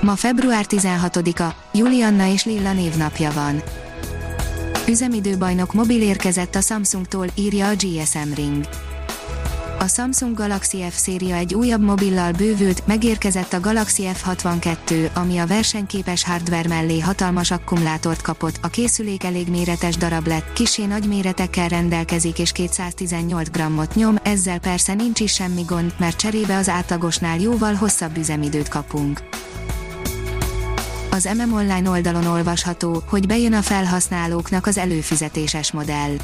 Ma február 16-a, Julianna és Lilla névnapja van. Üzemidőbajnok mobil érkezett a Samsungtól, írja a GSM Ring. A Samsung Galaxy F széria egy újabb mobillal bővült, megérkezett a Galaxy F62, ami a versenyképes hardware mellé hatalmas akkumulátort kapott, a készülék elég méretes darab lett, kisé nagy méretekkel rendelkezik és 218 grammot nyom, ezzel persze nincs is semmi gond, mert cserébe az átlagosnál jóval hosszabb üzemidőt kapunk. Az MM Online oldalon olvasható, hogy bejön a felhasználóknak az előfizetéses modell.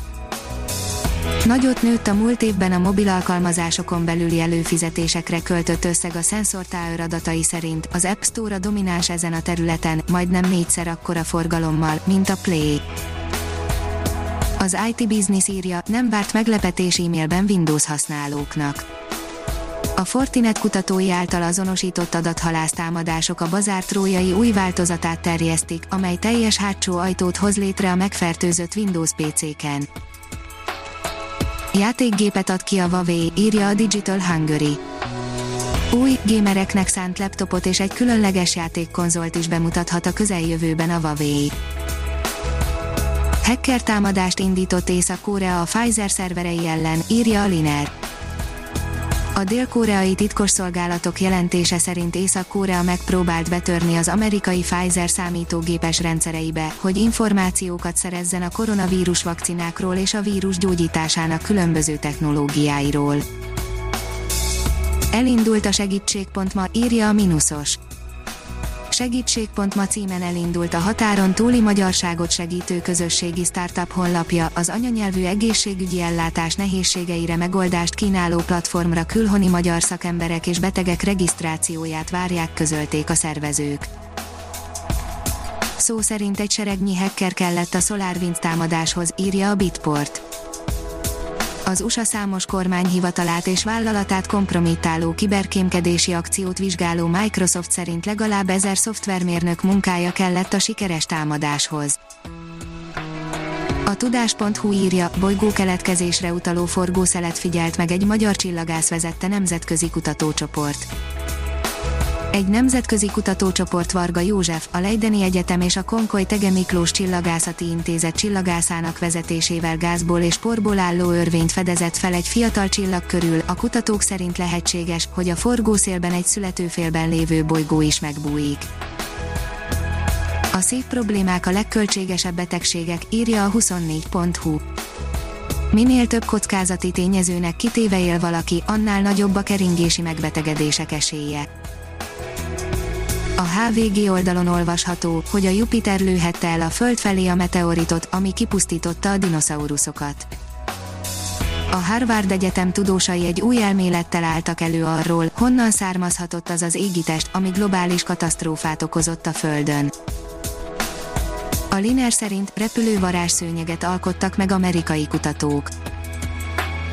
Nagyot nőtt a múlt évben a mobil alkalmazásokon belüli előfizetésekre költött összeg a Sensor Tower adatai szerint, az App Store a domináns ezen a területen, majdnem négyszer akkora forgalommal, mint a Play. Az IT Business írja, nem várt meglepetés e-mailben Windows használóknak. A Fortinet kutatói által azonosított adathalásztámadások a bazár trójai új változatát terjesztik, amely teljes hátsó ajtót hoz létre a megfertőzött Windows PC-ken. Játékgépet ad ki a Huawei, írja a Digital Hungary. Új, gamereknek szánt laptopot és egy különleges játékkonzolt is bemutathat a közeljövőben a Huawei. Hacker támadást indított Észak-Korea a Pfizer szerverei ellen, írja a Liner. A dél-koreai titkosszolgálatok jelentése szerint Észak-Korea megpróbált betörni az amerikai Pfizer számítógépes rendszereibe, hogy információkat szerezzen a koronavírus vakcinákról és a vírus gyógyításának különböző technológiáiról. Elindult a segítség.ma, írja a Minusos. Segítség.ma címen elindult a határon túli magyarságot segítő közösségi startup honlapja, az anyanyelvű egészségügyi ellátás nehézségeire megoldást kínáló platformra külhoni magyar szakemberek és betegek regisztrációját várják közölték a szervezők. Szó szerint egy seregnyi hacker kellett a SolarWinds támadáshoz, írja a Bitport az USA számos kormányhivatalát és vállalatát kompromittáló kiberkémkedési akciót vizsgáló Microsoft szerint legalább ezer szoftvermérnök munkája kellett a sikeres támadáshoz. A tudás.hu írja, bolygó keletkezésre utaló forgószelet figyelt meg egy magyar csillagász vezette nemzetközi kutatócsoport. Egy nemzetközi kutatócsoport Varga József, a Leideni Egyetem és a Konkoly Tege Miklós Csillagászati Intézet csillagászának vezetésével gázból és porból álló örvényt fedezett fel egy fiatal csillag körül, a kutatók szerint lehetséges, hogy a forgószélben egy születőfélben lévő bolygó is megbújik. A szív problémák a legköltségesebb betegségek, írja a 24.hu. Minél több kockázati tényezőnek kitéve él valaki, annál nagyobb a keringési megbetegedések esélye a HVG oldalon olvasható, hogy a Jupiter lőhette el a Föld felé a meteoritot, ami kipusztította a dinoszauruszokat. A Harvard Egyetem tudósai egy új elmélettel álltak elő arról, honnan származhatott az az égitest, ami globális katasztrófát okozott a Földön. A Liner szerint repülő varázsszőnyeget alkottak meg amerikai kutatók.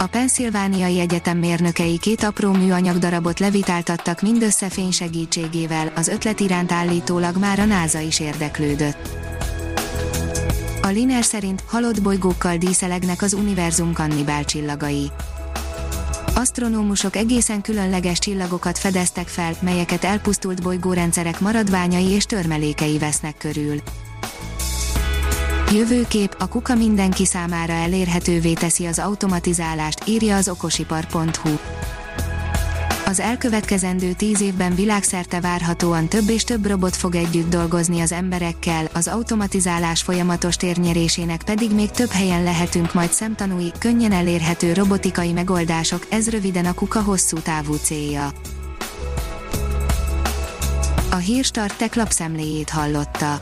A Pennsylvániai Egyetem mérnökei két apró műanyag darabot levitáltattak mindössze fény segítségével, az ötlet iránt állítólag már a NASA is érdeklődött. A Liner szerint halott bolygókkal díszelegnek az univerzum kannibál csillagai. Asztronómusok egészen különleges csillagokat fedeztek fel, melyeket elpusztult bolygórendszerek maradványai és törmelékei vesznek körül. Jövőkép a kuka mindenki számára elérhetővé teszi az automatizálást, írja az okosipar.hu. Az elkövetkezendő tíz évben világszerte várhatóan több és több robot fog együtt dolgozni az emberekkel, az automatizálás folyamatos térnyerésének pedig még több helyen lehetünk majd szemtanúi, könnyen elérhető robotikai megoldások, ez röviden a kuka hosszú távú célja. A Hírstart tech lapszemléjét hallotta.